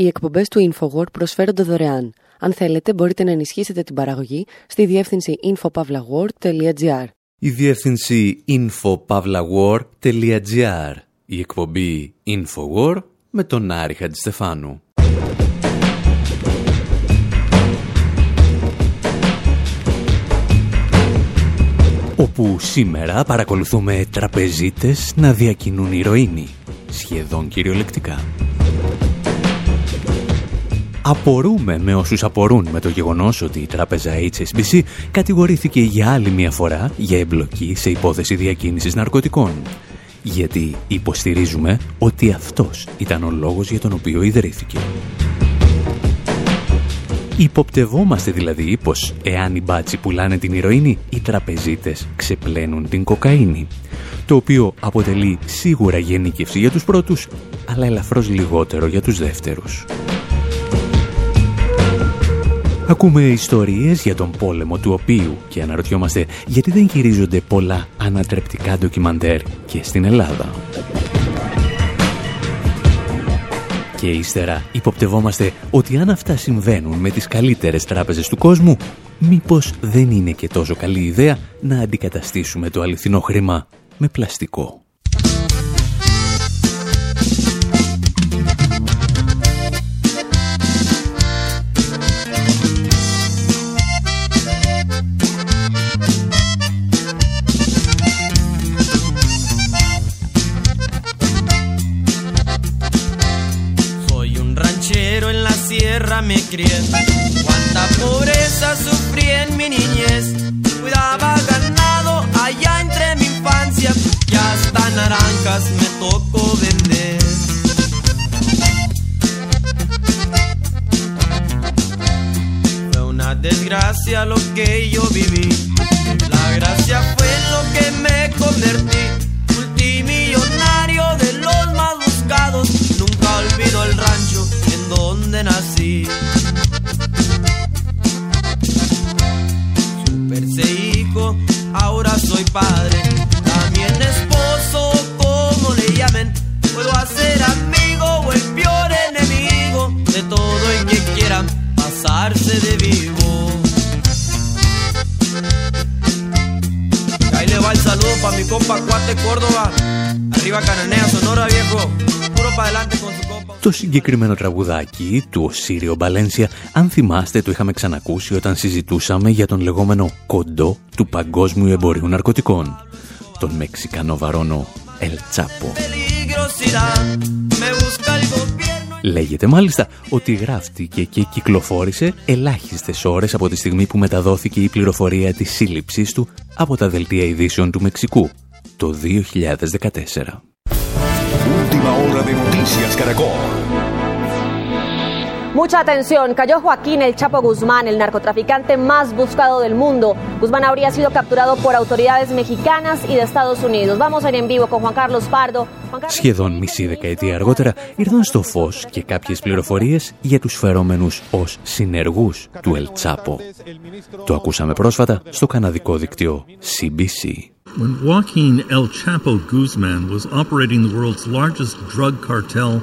Οι εκπομπές του InfoWord προσφέρονται δωρεάν. Αν θέλετε, μπορείτε να ενισχύσετε την παραγωγή στη διεύθυνση infopavlagor.gr. Η διεύθυνση infopavlagor.gr. Η εκπομπή InfoWord με τον Άρη Χατζηστεφάνου. όπου σήμερα παρακολουθούμε τραπεζίτες να διακινούν ηρωίνη, σχεδόν κυριολεκτικά. Απορούμε με όσους απορούν με το γεγονός ότι η τράπεζα HSBC κατηγορήθηκε για άλλη μια φορά για εμπλοκή σε υπόθεση διακίνησης ναρκωτικών. Γιατί υποστηρίζουμε ότι αυτός ήταν ο λόγος για τον οποίο ιδρύθηκε. Υποπτευόμαστε δηλαδή πως εάν οι μπάτσι πουλάνε την ηρωίνη, οι τραπεζίτες ξεπλένουν την κοκαίνη. Το οποίο αποτελεί σίγουρα γενίκευση για τους πρώτους, αλλά ελαφρώς λιγότερο για τους δεύτερους. Ακούμε ιστορίες για τον πόλεμο του οποίου και αναρωτιόμαστε γιατί δεν γυρίζονται πολλά ανατρεπτικά ντοκιμαντέρ και στην Ελλάδα. Και ύστερα υποπτευόμαστε ότι αν αυτά συμβαίνουν με τις καλύτερες τράπεζες του κόσμου, μήπως δεν είναι και τόσο καλή ιδέα να αντικαταστήσουμε το αληθινό χρήμα με πλαστικό. Crié. Cuánta pobreza sufrí en mi niñez. Cuidaba ganado allá entre mi infancia. Y hasta naranjas me tocó vender. Fue una desgracia lo que yo viví. Το συγκεκριμένο τραγουδάκι του Σύριο Μπαλένσια, αν θυμάστε, το είχαμε ξανακούσει όταν συζητούσαμε για τον λεγόμενο κοντό του παγκόσμιου εμπορίου ναρκωτικών, τον Μεξικανό βαρόνο Ελ Τσάπο. Λέγεται μάλιστα ότι γράφτηκε και κυκλοφόρησε ελάχιστες ώρες από τη στιγμή που μεταδόθηκε η πληροφορία της σύλληψής του από τα δελτία ειδήσεων του Μεξικού το 2014. Última hora de Noticias Caracol. Mucha atención, cayó Joaquín El Chapo Guzmán, el narcotraficante más buscado del mundo. Guzmán habría sido capturado por autoridades mexicanas y de Estados Unidos. Vamos a ir en vivo con Juan Carlos Pardo. Σχεδόν μισή δεκαετία αργότερα ήρθαν στο φως και κάποιες πληροφορίες για τους φερόμενους ως συνεργούς του El Chapo. Το ακούσαμε πρόσφατα στο καναδικό δικτύο CBC. When Joaquin El Chapo Guzman was operating the world's largest drug cartel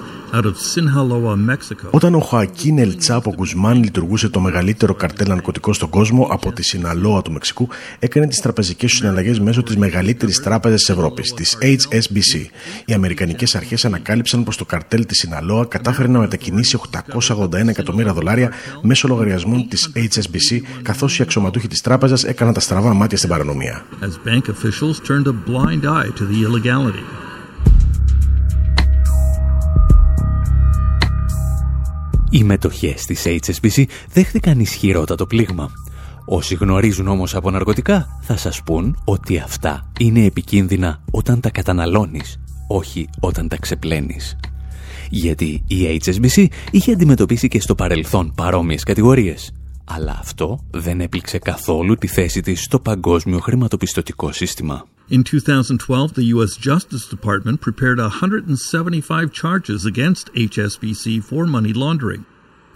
Όταν ο Χοακίν Ελ Τσάπο Γκουσμάν λειτουργούσε το μεγαλύτερο καρτέλ ναρκωτικό στον κόσμο από τη Σιναλόα του Μεξικού, έκανε τις τραπεζικές του συναλλαγές μέσω της μεγαλύτερης τράπεζας της Ευρώπης, της HSBC. Οι Αμερικανικές αρχές ανακάλυψαν πως το καρτέλ της Σιναλόα κατάφερε να μετακινήσει 881 εκατομμύρια δολάρια μέσω λογαριασμών της HSBC, καθώς οι αξιωματούχοι της τράπεζας έκαναν τα στραβά μάτια στην παρανομία. Οι μετοχές της HSBC δέχτηκαν ισχυρότατο πλήγμα. Όσοι γνωρίζουν όμως από ναρκωτικά θα σας πούν ότι αυτά είναι επικίνδυνα όταν τα καταναλώνεις, όχι όταν τα ξεπλένεις. Γιατί η HSBC είχε αντιμετωπίσει και στο παρελθόν παρόμοιες κατηγορίες. Αλλά αυτό δεν έπληξε καθόλου τη θέση της στο παγκόσμιο χρηματοπιστωτικό σύστημα. In 2012, the U.S. Justice Department prepared 175 charges against HSBC for money laundering.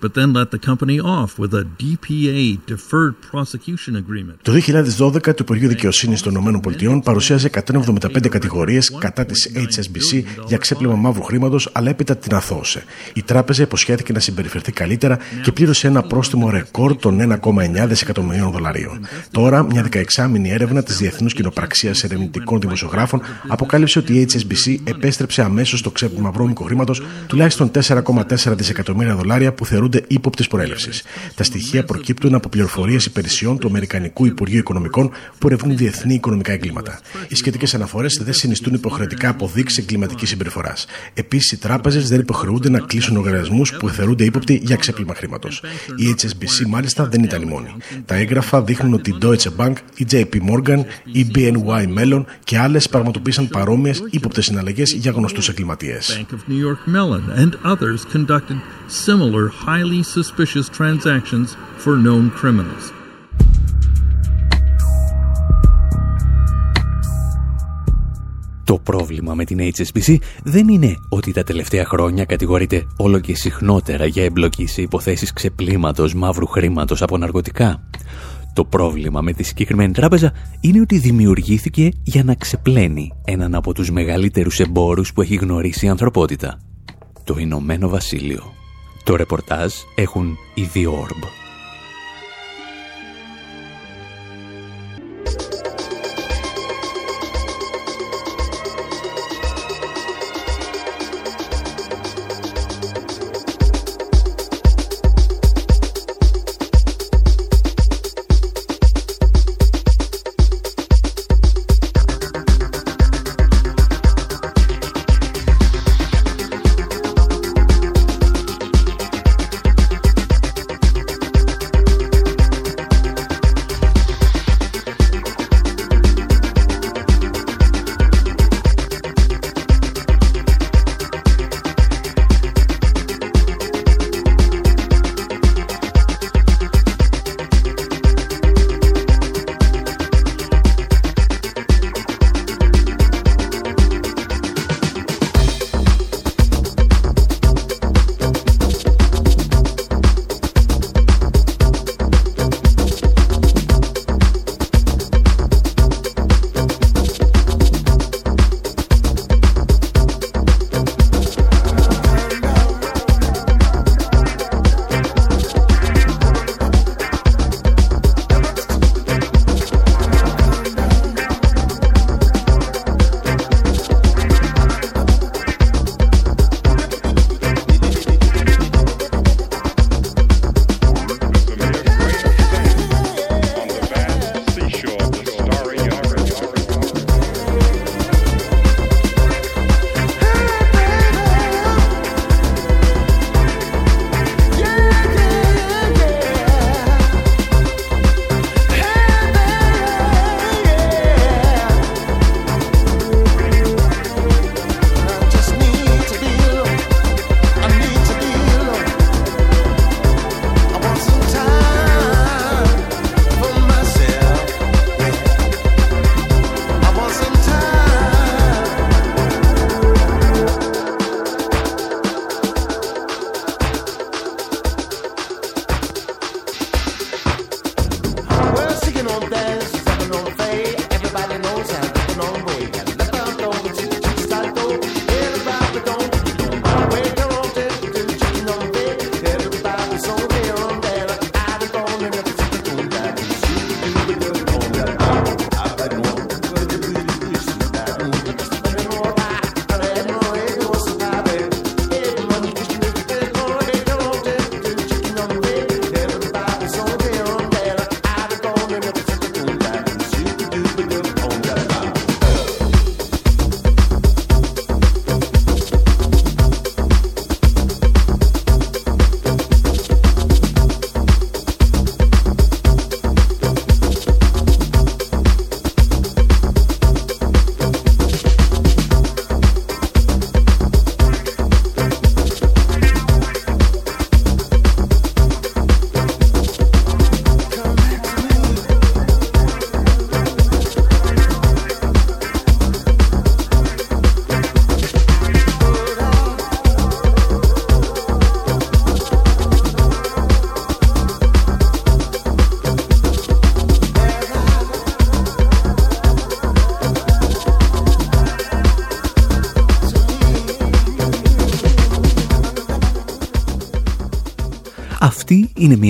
But then let the company off with a DPA deferred prosecution agreement. Το 2012 το Υπουργείο Δικαιοσύνης των ΗΠΑ παρουσίασε 175 κατηγορίες κατά της HSBC για ξέπλυμα μαύρου χρήματος, αλλά έπειτα την αθώωσε. Η τράπεζα υποσχέθηκε να συμπεριφερθεί καλύτερα και πλήρωσε ένα πρόστιμο ρεκόρ των 1,9 δισεκατομμυρίων δολαρίων. Τώρα, μια 16μηνη έρευνα της Διεθνούς Κοινοπραξίας Ερευνητικών Δημοσιογράφων αποκάλυψε ότι η HSBC επέστρεψε αμέσως στο ξέπλυμα βρώμικου χρήματος τουλάχιστον 4,4 δισεκατομμύρια δολάρια που θεωρούνται ύποπτες προέλευση. Τα στοιχεία προκύπτουν από πληροφορίες υπηρεσιών του Αμερικανικού Υπουργείου Οικονομικών που ερευνούν διεθνή οικονομικά εγκλήματα. Οι σχετικές αναφορές δεν συνιστούν υποχρεωτικά αποδείξει εγκληματικής συμπεριφοράς. Επίσης, οι τράπεζες δεν υποχρεούνται να κλείσουν οργανισμού που θεωρούνται ύποπτοι για ξέπλυμα χρήματος. Η HSBC μάλιστα δεν ήταν η μόνη. Τα έγγραφα δείχνουν ότι η Deutsche Bank, η JP Morgan, η BNY Mellon και άλλες πραγματοποίησαν παρόμοιες ύποπτες συναλλαγές για γνωστούς εγκληματίες. Το πρόβλημα με την HSBC δεν είναι ότι τα τελευταία χρόνια κατηγορείται όλο και συχνότερα για εμπλοκή σε υποθέσεις ξεπλήματος μαύρου χρήματος από ναρκωτικά. Το πρόβλημα με τη συγκεκριμένη τράπεζα είναι ότι δημιουργήθηκε για να ξεπλένει έναν από τους μεγαλύτερους εμπόρους που έχει γνωρίσει η ανθρωπότητα. Το Ηνωμένο Βασίλειο. Το ρεπορτάζ έχουν οι The Orb.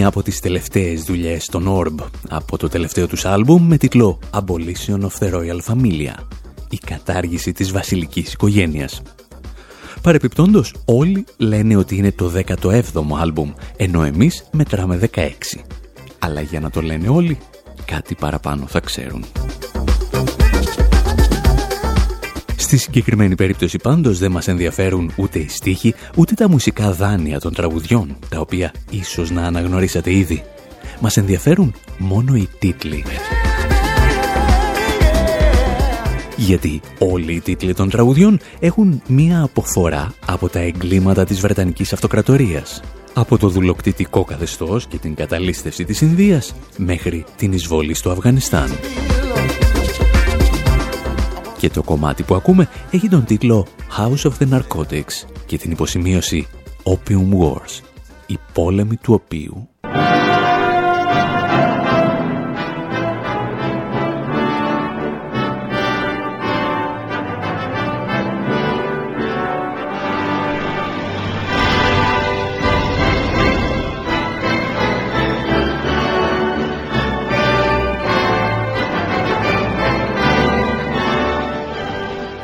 Μία από τις τελευταίες δουλειές των Orb από το τελευταίο τους άλμπουμ με τίτλο Abolition of the Royal Familia η κατάργηση της βασιλικής οικογένειας. Παρεπιπτόντως όλοι λένε ότι είναι το 17ο άλμπουμ ενώ εμείς μετράμε 16. Αλλά για να το λένε όλοι κάτι παραπάνω θα ξέρουν. Στη συγκεκριμένη περίπτωση πάντως δεν μας ενδιαφέρουν ούτε οι στίχοι, ούτε τα μουσικά δάνεια των τραγουδιών, τα οποία ίσως να αναγνωρίσατε ήδη. Μας ενδιαφέρουν μόνο οι τίτλοι. Γιατί όλοι οι τίτλοι των τραγουδιών έχουν μία αποφορά από τα εγκλήματα της Βρετανικής Αυτοκρατορίας. Από το δουλοκτητικό καθεστώς και την καταλήστευση της Ινδίας μέχρι την εισβολή στο Αφγανιστάν. Και το κομμάτι που ακούμε έχει τον τίτλο House of the Narcotics και την υποσημείωση Opium Wars, η πόλεμη του οποίου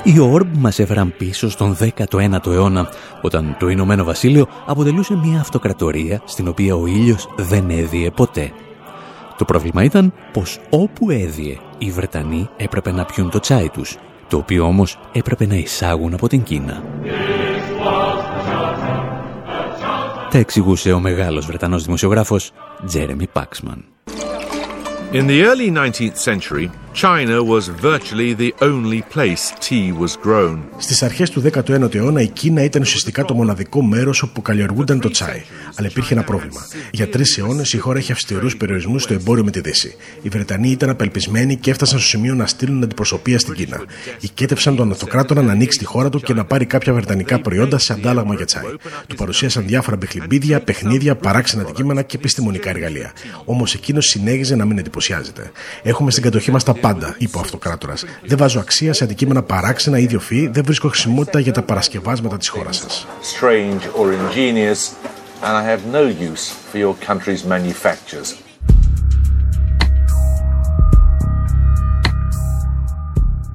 Οι Ορμπ μας έφεραν πίσω στον 19ο αιώνα, όταν το Ηνωμένο Βασίλειο αποτελούσε μια αυτοκρατορία στην οποία ο ήλιος δεν έδιε ποτέ. Το πρόβλημα ήταν πως όπου έδιε, οι Βρετανοί έπρεπε να πιούν το τσάι τους, το οποίο όμως έπρεπε να εισάγουν από την Κίνα. Τα εξηγούσε ο μεγάλος Βρετανός δημοσιογράφος Τζέρεμι Πάξμαν. In the early 19th century, China was virtually the only place tea was grown. Στις αρχές του 19ου αιώνα, η Κίνα ήταν ουσιαστικά το μοναδικό μέρος όπου καλλιεργούνταν το τσάι. Αλλά υπήρχε ένα πρόβλημα. Για τρεις αιώνες η χώρα είχε αυστηρούς περιορισμούς στο εμπόριο με τη Δύση. Οι Βρετανοί ήταν απελπισμένοι και έφτασαν στο σημείο να στείλουν αντιπροσωπεία στην Κίνα. Οικέτευσαν τον Αυτοκράτορα να ανοίξει τη χώρα του και να πάρει κάποια βρετανικά προϊόντα σε αντάλλαγμα για τσάι. Του παρουσίασαν διάφορα μπιχλιμπίδια, παιχνίδια, παράξενα αντικείμενα και επιστημονικά εργαλεία. Όμως εκείνος συνέχιζε να μην εντυπωσιάζεται. Έχουμε στην κατοχή μας τα πάντα, είπε ο Αυτοκράτορας. Δεν βάζω αξία σε αντικείμενα παράξενα ή ιδιοφυή, δεν βρίσκω χρησιμότητα για τα παρασκευάσματα της χώρας σας.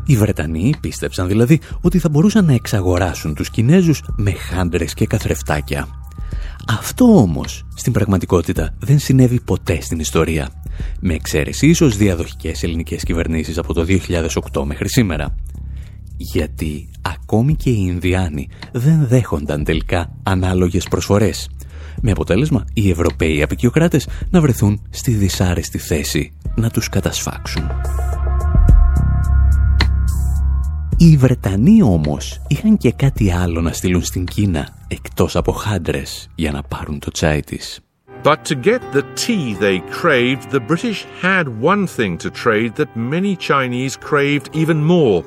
Οι Βρετανοί πίστεψαν δηλαδή ότι θα μπορούσαν να εξαγοράσουν τους Κινέζους με χάντρες και καθρεφτάκια. Αυτό όμως στην πραγματικότητα δεν συνέβη ποτέ στην ιστορία με εξαίρεση ίσως διαδοχικές ελληνικές κυβερνήσεις από το 2008 μέχρι σήμερα. Γιατί ακόμη και οι Ινδιάνοι δεν δέχονταν τελικά ανάλογες προσφορές, με αποτέλεσμα οι Ευρωπαίοι απεικιοκράτες να βρεθούν στη δυσάρεστη θέση να τους κατασφάξουν. Οι Βρετανοί όμως είχαν και κάτι άλλο να στείλουν στην Κίνα εκτός από χάντρες για να πάρουν το τσάι της. But to get the tea they craved, the British had one thing to trade that many Chinese craved even more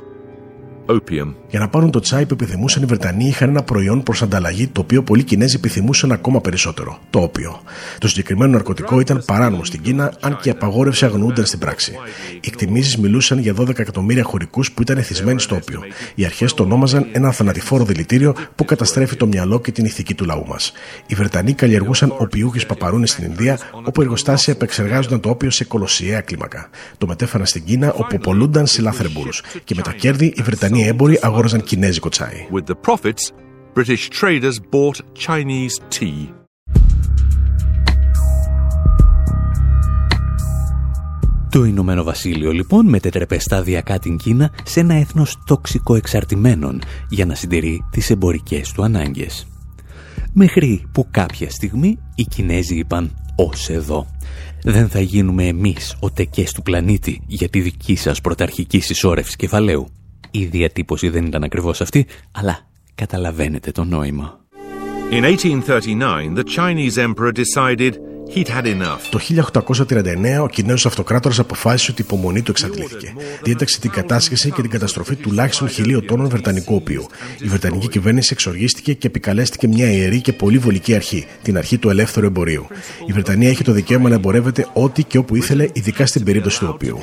opium. Για να πάρουν το τσάι που επιθυμούσαν οι Βρετανοί, είχαν ένα προϊόν προς ανταλλαγή το οποίο πολλοί Κινέζοι επιθυμούσαν ακόμα περισσότερο. Το όπιο. Το συγκεκριμένο ναρκωτικό ήταν παράνομο στην Κίνα, αν και η απαγόρευση αγνοούνταν στην πράξη. Οι εκτιμήσεις μιλούσαν για 12 εκατομμύρια χωρικούς που ήταν εθισμένοι στο όπιο. Οι αρχές το ονόμαζαν ένα θανατηφόρο δηλητήριο που καταστρέφει το μυαλό και την ηθική του λαού μας. Οι Βρετανοί καλλιεργούσαν οπιούχες παπαρούνες στην Ινδία, όπου εργοστάσια επεξεργάζονταν το όπιο σε κολοσιαία κλίμακα. Το μετέφεραν στην Κίνα, όπου πολλούνταν σε λάθρεμπουρου. Και με τα κέρδη, οι Βρετανοί έμποροι αγόραζαν κινέζικο τσάι. With the profits, British traders bought Chinese tea. Το Ηνωμένο Βασίλειο λοιπόν μετέτρεπε σταδιακά την Κίνα σε ένα έθνος τόξικο εξαρτημένων για να συντηρεί τις εμπορικές του ανάγκες. Μέχρι που κάποια στιγμή οι Κινέζοι είπαν «Ως εδώ». Δεν θα γίνουμε εμείς ο τεκές του πλανήτη για τη δική σας πρωταρχική συσσόρευση κεφαλαίου. Η διατύπωση δεν ήταν ακριβώς αυτή, αλλά καταλαβαίνετε το νόημα. In 1839, the Chinese emperor decided he'd had enough. Το 1839 ο Κινέζος Αυτοκράτορας αποφάσισε ότι η υπομονή του εξαντλήθηκε. Διέταξε την κατάσχεση και την καταστροφή τουλάχιστον χιλίων τόνων βρετανικού οποίου. Η βρετανική κυβέρνηση εξοργίστηκε και επικαλέστηκε μια ιερή και πολύ βολική αρχή, την αρχή του ελεύθερου εμπορίου. Η Βρετανία έχει το δικαίωμα να εμπορεύεται ό,τι και όπου ήθελε, ειδικά στην περίπτωση του οποίου.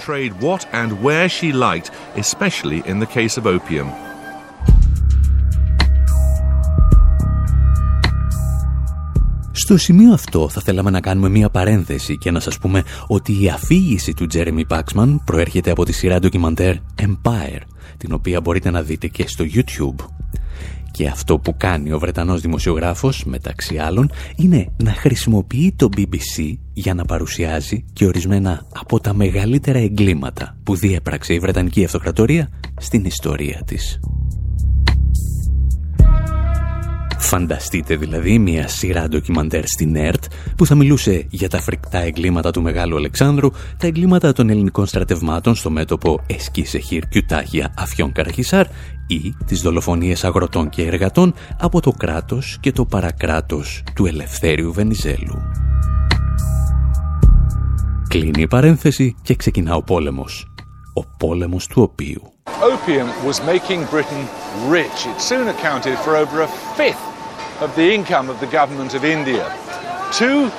Στο σημείο αυτό θα θέλαμε να κάνουμε μία παρένθεση και να σας πούμε ότι η αφήγηση του Τζέρεμι Πάξμαν προέρχεται από τη σειρά ντοκιμαντέρ Empire, την οποία μπορείτε να δείτε και στο YouTube. Και αυτό που κάνει ο Βρετανός δημοσιογράφος, μεταξύ άλλων, είναι να χρησιμοποιεί το BBC για να παρουσιάζει και ορισμένα από τα μεγαλύτερα εγκλήματα που διέπραξε η Βρετανική Αυτοκρατορία στην ιστορία της. Φανταστείτε δηλαδή μια σειρά ντοκιμαντέρ στην ΕΡΤ που θα μιλούσε για τα φρικτά εγκλήματα του Μεγάλου Αλεξάνδρου, τα εγκλήματα των ελληνικών στρατευμάτων στο μέτωπο Εσκή Σεχίρ Κιουτάγια Αφιών Καραχισάρ ή τις δολοφονίες αγροτών και εργατών από το κράτος και το παρακράτος του Ελευθέριου Βενιζέλου. Κλείνει η παρένθεση και ξεκινά ο πόλεμος. Ο πόλεμος του οποίου Opium was making Britain rich. It soon accounted for over a fifth of the income of the government of India. Two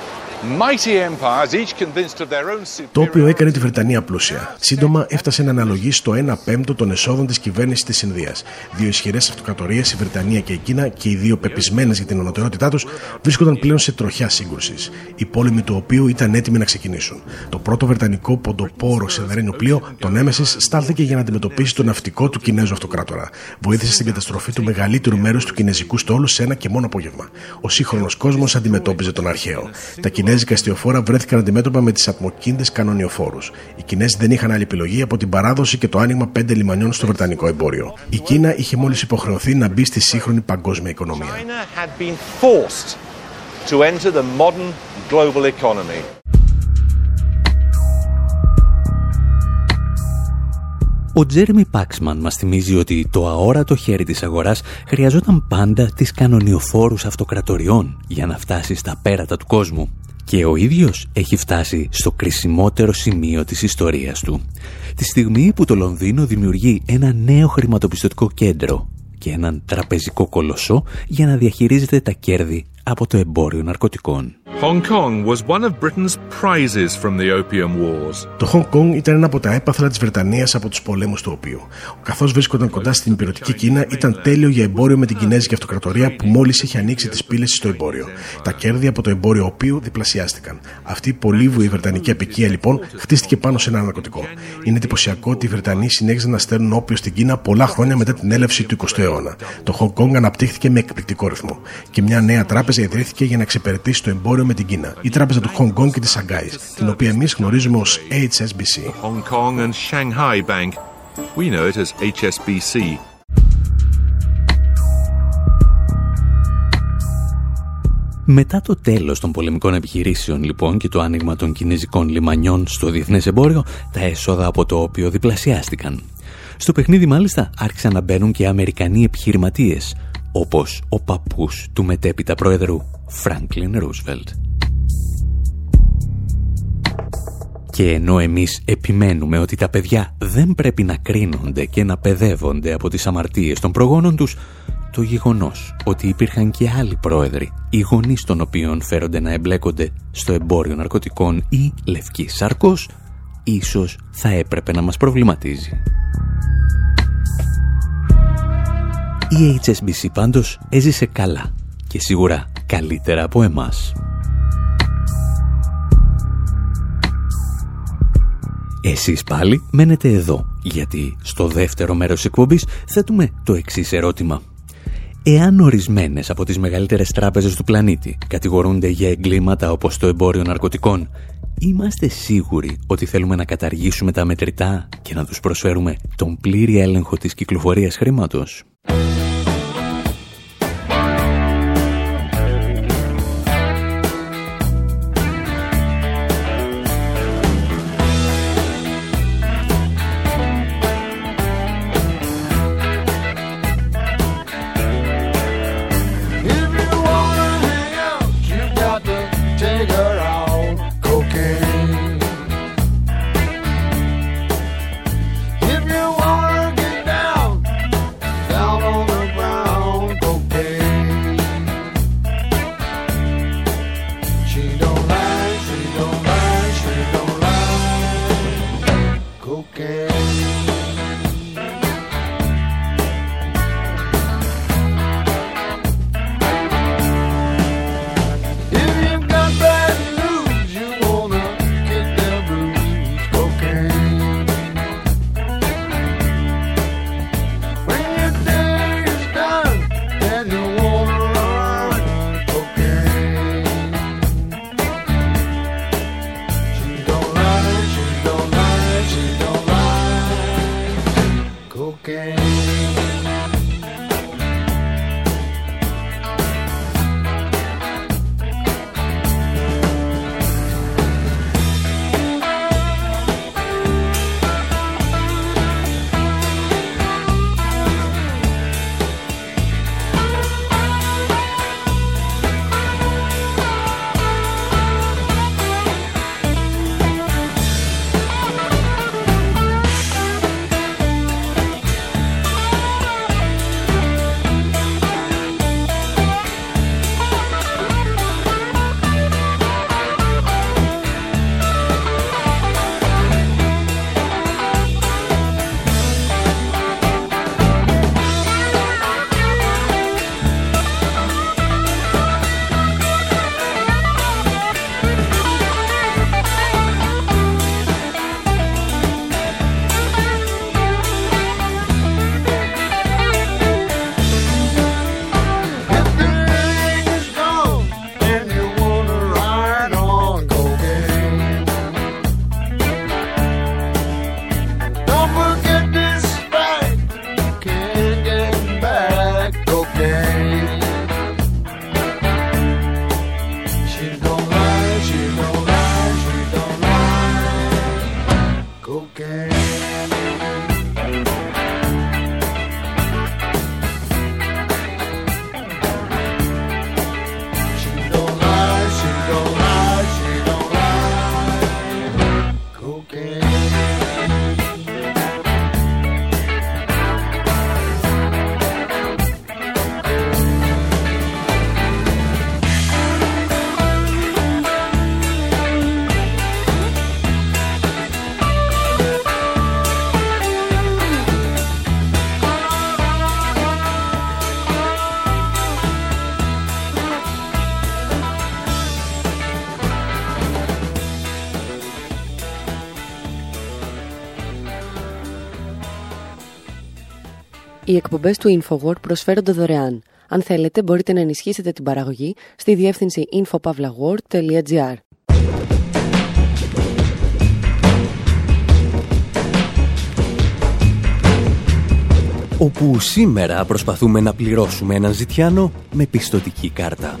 Το οποίο έκανε τη Βρετανία πλούσια. Σύντομα έφτασε να αναλογεί στο 1 πέμπτο των εσόδων της κυβέρνησης της Ινδίας. Δύο ισχυρές αυτοκρατορίες, η Βρετανία και η Κίνα, και οι δύο πεπισμένες για την ανωτερότητά τους, βρίσκονταν πλέον σε τροχιά σύγκρουσης. Οι πόλεμοι του οποίου ήταν έτοιμοι να ξεκινήσουν. Το πρώτο βρετανικό ποντοπόρο σιδερένιο πλοίο, το Νέμεση, στάλθηκε για να αντιμετωπίσει το ναυτικό του Κινέζου αυτοκράτορα. Βοήθησε στην καταστροφή του μεγαλύτερου μέρους του κινέζικου στόλου σε ένα και μόνο απόγευμα. Ο σύγχρονος κόσμος αντιμετώπιζε τον αρχαίο. Τα κινέζικα αστιοφόρα βρέθηκαν αντιμέτωπα με τις ατμοκίνητε κανονιοφόρους. Οι Κινέζοι δεν είχαν άλλη επιλογή από την παράδοση και το άνοιγμα πέντε λιμανιών στο βρετανικό εμπόριο. Η Κίνα είχε μόλις υποχρεωθεί να μπει στη σύγχρονη παγκόσμια οικονομία. Ο Τζέρμι Πάξμαν μας θυμίζει ότι το αόρατο χέρι της αγοράς χρειαζόταν πάντα τις κανονιοφόρους αυτοκρατοριών για να φτάσει στα πέρατα του κόσμου. Και ο ίδιος έχει φτάσει στο κρισιμότερο σημείο της ιστορίας του. Τη στιγμή που το Λονδίνο δημιουργεί ένα νέο χρηματοπιστωτικό κέντρο και έναν τραπεζικό κολοσσό για να διαχειρίζεται τα κέρδη από το εμπόριο ναρκωτικών. Hong Kong was one of Britain's prizes from the Opium Wars. Το Hong Kong ήταν ένα από τα έπαθρα της Βρετανίας από τους πολέμους του οποίου. Καθώς βρίσκονταν κοντά στην υπηρετική Κίνα, ήταν τέλειο για εμπόριο με την Κινέζικη Αυτοκρατορία που μόλις είχε ανοίξει τις πύλες στο εμπόριο. Τα κέρδη από το εμπόριο οποίου διπλασιάστηκαν. Αυτή η πολύβουη Βρετανική απικία λοιπόν χτίστηκε πάνω σε ένα ναρκωτικό. Είναι εντυπωσιακό ότι οι Βρετανοί συνέχιζαν να στέλνουν όπιο στην Κίνα πολλά χρόνια μετά την έλευση του 20ου αιώνα. Το Hong Kong αναπτύχθηκε με εκπληκτικό ρυθμό. Και μια νέα τράπεζα ιδρύθηκε για να εξυπηρετήσει το εμπόριο με την Κίνα, η τράπεζα του Hong Kong και της Σαγκάης, την οποία εμείς γνωρίζουμε ως HSBC. Hong Kong and Shanghai Bank. We know it as HSBC. Μετά το τέλος των πολεμικών επιχειρήσεων λοιπόν και το άνοιγμα των κινέζικων λιμανιών στο διεθνές εμπόριο, τα έσοδα από το οποίο διπλασιάστηκαν. Στο παιχνίδι μάλιστα άρχισαν να μπαίνουν και Αμερικανοί επιχειρηματίες, όπως ο παππούς του μετέπειτα πρόεδρου Φράγκλιν Ρούσβελτ. Και ενώ εμείς επιμένουμε ότι τα παιδιά δεν πρέπει να κρίνονται και να παιδεύονται από τις αμαρτίες των προγόνων τους, το γεγονός ότι υπήρχαν και άλλοι πρόεδροι, οι γονείς των οποίων φέρονται να εμπλέκονται στο εμπόριο ναρκωτικών ή λευκή σαρκός, ίσως θα έπρεπε να μας προβληματίζει. Η HSBC πάντως έζησε καλά και σίγουρα καλύτερα από εμάς. Εσείς πάλι μένετε εδώ, γιατί στο δεύτερο μέρος της εκπομπής θέτουμε το εξής ερώτημα. Εάν ορισμένες από τις μεγαλύτερες τράπεζες του πλανήτη κατηγορούνται για εγκλήματα όπως το εμπόριο ναρκωτικών, είμαστε σίγουροι ότι θέλουμε να καταργήσουμε τα μετρητά και να τους προσφέρουμε τον πλήρη έλεγχο της κυκλοφορίας χρήματος; Οι εκπομπές του InfoWord προσφέρονται δωρεάν. Αν θέλετε, μπορείτε να ενισχύσετε την παραγωγή στη διεύθυνση infopavlagor.gr. Όπου σήμερα προσπαθούμε να πληρώσουμε έναν ζητιάνο με πιστοτική κάρτα.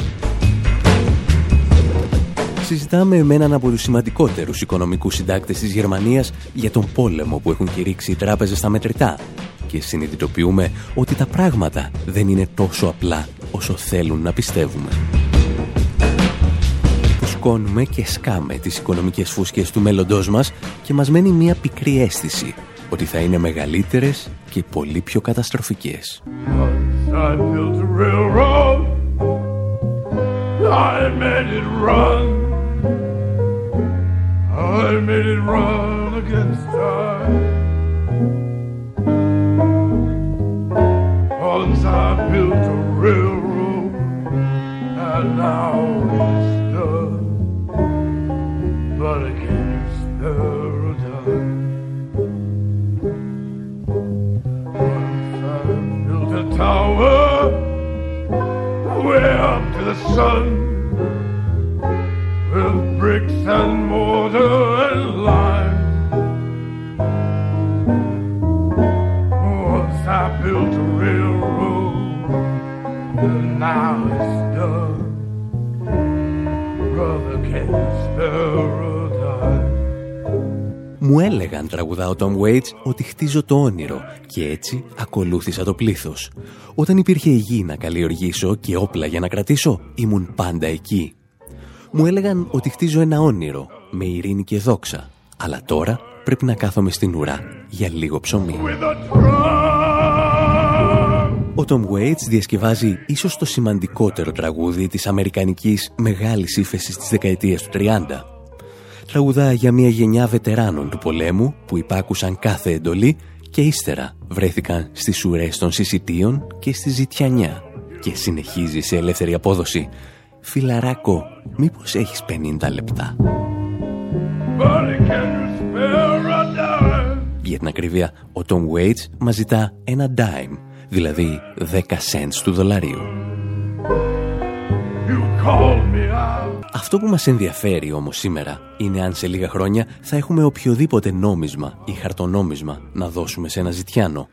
Συζητάμε με έναν από τους σημαντικότερους οικονομικούς συντάκτες της Γερμανίας για τον πόλεμο που έχουν κηρύξει οι τράπεζες στα μετρητά και συνειδητοποιούμε ότι τα πράγματα δεν είναι τόσο απλά όσο θέλουν να πιστεύουμε. Φουσκώνουμε και σκάμε τις οικονομικές φούσκες του μέλλοντός μας και μας μένει μια πικρή αίσθηση ότι θα είναι μεγαλύτερες και πολύ πιο καταστροφικές. I made it run against time. Once I built a railroad, and now it's done. But I can't spare. Once I built a tower, way up to the sun, and mortar and lime. Once I built a railroad, and now it's done. Brother, can you spare a dime? Μου έλεγαν, τραγουδά ο Tom Waits, ότι χτίζω το όνειρο και έτσι ακολούθησα το πλήθος. Όταν υπήρχε η γη να καλλιεργήσω και όπλα για να κρατήσω, ήμουν πάντα εκεί. Μου έλεγαν ότι χτίζω ένα όνειρο, με ειρήνη και δόξα. Αλλά τώρα πρέπει να κάθομαι στην ουρά για λίγο ψωμί. Ο Tom Waits διασκευάζει ίσως το σημαντικότερο τραγούδι της αμερικανικής μεγάλης ύφεσης της δεκαετίας του 30. Τραγουδά για μια γενιά βετεράνων του πολέμου που υπάκουσαν κάθε εντολή και ύστερα βρέθηκαν στις ουρές των συσιτίων και στη ζητιανιά και συνεχίζει σε ελεύθερη απόδοση. Φιλαράκο, μήπως έχεις 50 λεπτά; Buddy, can you spare a dime? Για την ακρίβεια, ο Tom Waits μας ζητά ένα dime, δηλαδή 10 cents του δολαρίου. You called me out. Αυτό που μας ενδιαφέρει όμως σήμερα είναι αν σε λίγα χρόνια θα έχουμε οποιοδήποτε νόμισμα ή χαρτονόμισμα να δώσουμε σε ένα ζητιάνο.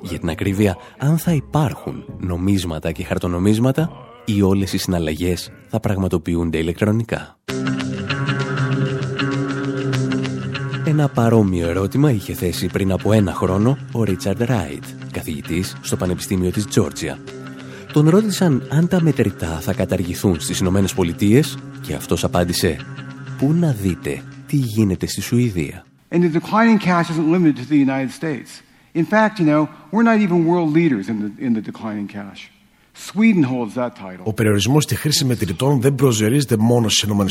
Για την ακρίβεια, αν θα υπάρχουν νομίσματα και χαρτονομίσματα ή όλες οι συναλλαγές θα πραγματοποιούνται ηλεκτρονικά. Ένα παρόμοιο ερώτημα είχε θέσει πριν από ένα χρόνο ο Ρίτσαρντ Ράιτ, καθηγητής στο Πανεπιστήμιο της Τζόρτζια. Τον ρώτησαν αν τα μετρητά θα καταργηθούν στις Ηνωμένες Πολιτείες και αυτός απάντησε «Πού να δείτε τι γίνεται στη Σουηδία». And the declining cash isn't limited to the United States. In fact, you know, we're not even world leaders in the, in the declining cash. Sweden holds that title. Ο περιορισμός στη χρήση μετρητών δεν προζερίζεται μόνο στις ΗΠΑ.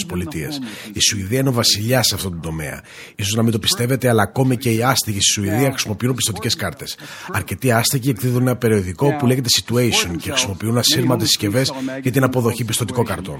Η Σουηδία είναι ο βασιλιάς σε αυτόν τον τομέα. σω να μην το πιστεύετε, αλλά ακόμη και οι άστεγοι στη Σουηδία χρησιμοποιούν πιστοτικές κάρτες. Αρκετοί άστεγοι εκδίδουν ένα περιοδικό που λέγεται Situation και χρησιμοποιούν ασύρματες συσκευές για την αποδοχή πιστοτικών καρτών.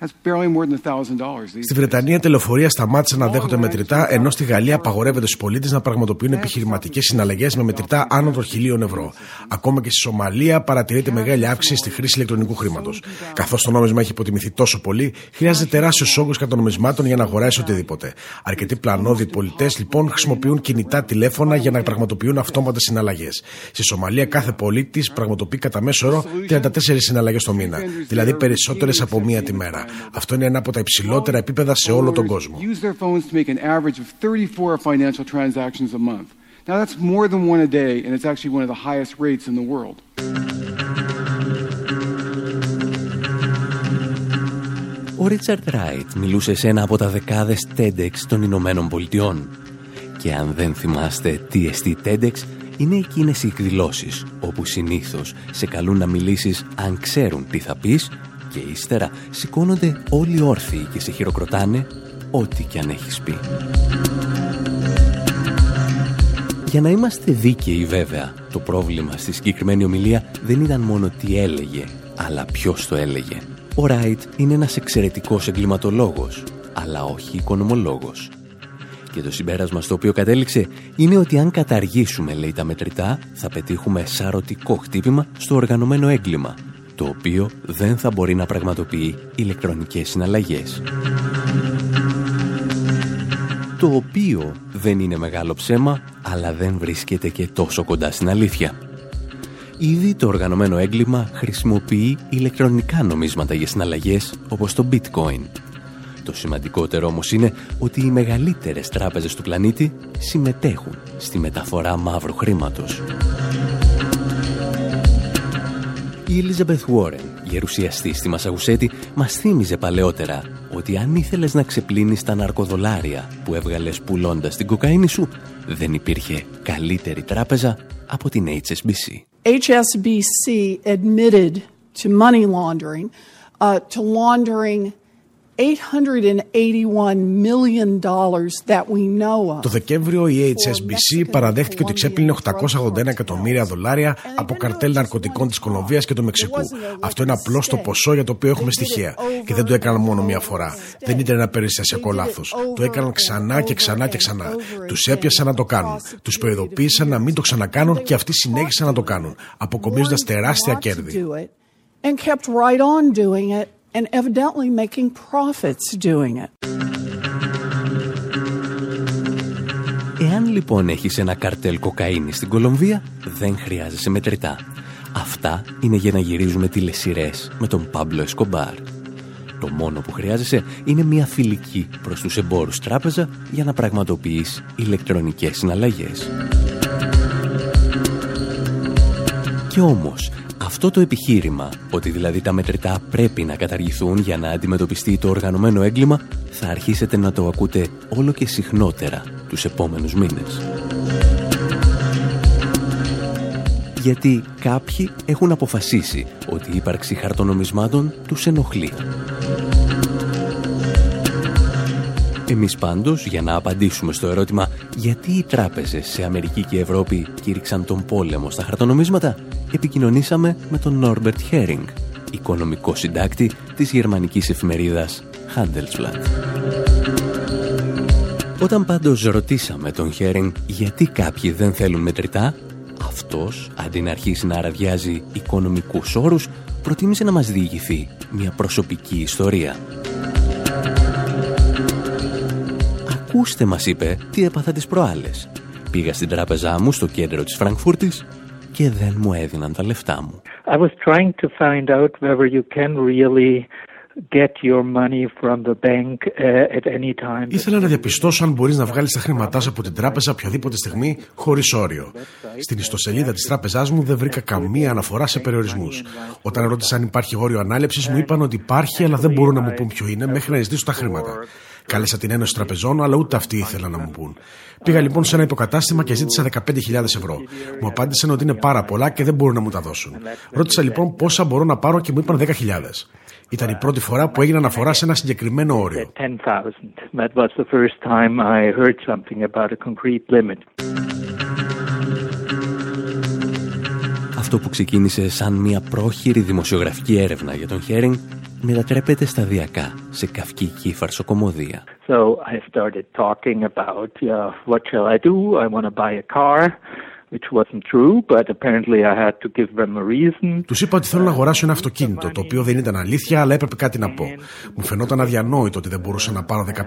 Right? Στη Βρετανία, τελεφορία σταμάτησε να δέχονται μετρητά, ενώ στη Γαλλία απαγορεύεται στους πολίτες να πραγματοποιούν επιχειρηματικές συναλλαγές με μετρητά άνω των χιλίων ευρώ. Ακόμα και στη Σομαλία παρατηρείται μεγάλη αύξηση στη χρήση ηλεκτρονικού χρήματος. Καθώς το νόμισμα έχει υποτιμηθεί τόσο πολύ, χρειάζεται τεράστιος όγκος κατονομισμάτων για να αγοράσει οτιδήποτε. Αρκετοί πλανόδιοι πολιτές λοιπόν χρησιμοποιούν κινητά τηλέφωνα για να πραγματοποιούν αυτόματε συναλλαγές. Στη Σομαλία, κάθε πολίτης πραγματοποιεί κατά μέσο όρο 34 συναλλαγές το μήνα, δηλαδή περισσότερες από μία τη μέρα. Αυτό είναι ένα από τα υψηλότερα επίπεδα σε όλο τον κόσμο. Now that's more than one a day, and it's actually one of the highest rates in the world. Ο Ρίτσαρτ Ράιτ μιλούσε σε ένα από τα δεκάδες TEDx των Ηνωμένων Πολιτειών. Και αν δεν θυμάστε τι εστί TEDx, είναι εκείνες οι εκδηλώσεις όπου συνήθως σε καλούν να μιλήσεις αν ξέρουν τι θα πεις και ύστερα σηκώνονται όλοι όρθιοι και σε χειροκροτάνε ό,τι κι αν έχεις πει. Για να είμαστε δίκαιοι βέβαια, το πρόβλημα στη συγκεκριμένη ομιλία δεν ήταν μόνο τι έλεγε, αλλά ποιος το έλεγε. Ο Ράιτ είναι ένας εξαιρετικός εγκληματολόγος, αλλά όχι οικονομολόγος. Και το συμπέρασμα στο οποίο κατέληξε είναι ότι αν καταργήσουμε, λέει τα μετρητά, θα πετύχουμε σαρωτικό χτύπημα στο οργανωμένο έγκλημα, το οποίο δεν θα μπορεί να πραγματοποιεί ηλεκτρονικές συναλλαγές. Το οποίο δεν είναι μεγάλο ψέμα, αλλά δεν βρίσκεται και τόσο κοντά στην αλήθεια. Ήδη το οργανωμένο έγκλημα χρησιμοποιεί ηλεκτρονικά νομίσματα για συναλλαγές όπως το bitcoin. Το σημαντικότερο όμως είναι ότι οι μεγαλύτερες τράπεζες του πλανήτη συμμετέχουν στη μεταφορά μαύρου χρήματος. Η Elizabeth Warren, γερουσιαστής στη Μασαγουσέτη, μας θύμιζε παλαιότερα ότι αν ήθελες να ξεπλύνεις τα ναρκοδολάρια που έβγαλες πουλώντας την κοκαίνη σου, δεν υπήρχε καλύτερη τράπεζα από την HSBC. HSBC admitted to money laundering, uh, to laundering το Δεκέμβριο η HSBC παραδέχτηκε ότι ξέπλυνε 881 εκατομμύρια δολάρια από καρτέλ ναρκωτικών της Κολομβίας και του Μεξικού. Αυτό είναι απλώς το ποσό για το οποίο έχουμε στοιχεία. Και δεν το έκαναν μόνο μία φορά. Δεν ήταν ένα περιστασιακό λάθος. Το έκαναν ξανά και ξανά και ξανά. Τους έπιασαν να το κάνουν. Τους προειδοποίησαν να μην το ξανακάνουν και αυτοί συνέχισαν να το κάνουν, αποκομίζοντας τεράστια κέρδη and evidently making profits doing it. Εάν λοιπόν έχεις ένα καρτέλ κοκαίνης στην Κολομβία, δεν χρειάζεσαι μετρητά. Αυτά είναι για να γυρίζουμε τηλεσυρές με τον Πάμπλο Εσκομπάρ. Το μόνο που χρειάζεσαι είναι μια φιλική προς τους εμπόρους τράπεζα για να πραγματοποιείς ηλεκτρονικές συναλλαγές. Και όμως, αυτό το επιχείρημα, ότι δηλαδή τα μετρητά πρέπει να καταργηθούν για να αντιμετωπιστεί το οργανωμένο έγκλημα, θα αρχίσετε να το ακούτε όλο και συχνότερα τους επόμενους μήνες. Γιατί κάποιοι έχουν αποφασίσει ότι η ύπαρξη χαρτονομισμάτων τους ενοχλεί. Εμείς πάντως, για να απαντήσουμε στο ερώτημα γιατί οι τράπεζες σε Αμερική και Ευρώπη κήρυξαν τον πόλεμο στα χαρτονομίσματα, επικοινωνήσαμε με τον Νόρμπερτ Χέρινγκ, οικονομικό συντάκτη της γερμανικής εφημερίδας Handelsblatt. Όταν πάντως ρωτήσαμε τον Χέρινγκ γιατί κάποιοι δεν θέλουν μετρητά, αυτός, αντί να αρχίσει να αραδιάζει οικονομικούς όρους, προτίμησε να μας διηγηθεί μια προσωπική ιστορία. Ακούστε, μας είπε, τι έπαθα τις προάλλες. Πήγα στην τράπεζά μου στο κέντρο της Φραγκφούρτης και δεν μου έδιναν τα λεφτά μου. I was trying to find out whether you can really get your money from the bank uh, at any time. Ήθελα να διαπιστώσω αν μπορείς να βγάλεις τα χρήματά σου από την τράπεζα οποιαδήποτε στιγμή χωρίς όριο. Στην ιστοσελίδα της τράπεζάς μου δεν βρήκα καμία αναφορά σε περιορισμούς. Όταν ρώτησα αν υπάρχει όριο ανάληψης μου είπαν ότι υπάρχει αλλά δεν μπορούν να μου πούν ποιο είναι μέχρι να ζητήσω τα χρήματα. Κάλεσα την Ένωση Τραπεζών, αλλά ούτε αυτοί ήθελαν να μου πούν. Πήγα λοιπόν σε ένα υποκατάστημα και ζήτησα 15.000 ευρώ. Μου απάντησαν ότι είναι πάρα πολλά και δεν μπορούν να μου τα δώσουν. Ρώτησα λοιπόν πόσα μπορώ να πάρω και μου είπαν 10.000. Ήταν η πρώτη φορά που έγινε αναφορά σε ένα συγκεκριμένο όριο. Αυτό που ξεκίνησε σαν μια πρόχειρη δημοσιογραφική έρευνα για τον Χέρινγκ μετατρέπεται σταδιακά σε καυκική φαρσοκομωδία. So I started talking about uh, what shall I do? I want to buy a car. Which wasn't true, but apparently I had to give them a reason. Τους είπα ότι θέλω να αγοράσω ένα αυτοκίνητο, το οποίο δεν ήταν αλήθεια, αλλά έπρεπε κάτι να πω. Μου φαινόταν αδιανόητο ότι δεν μπορούσα να πάρω 15.000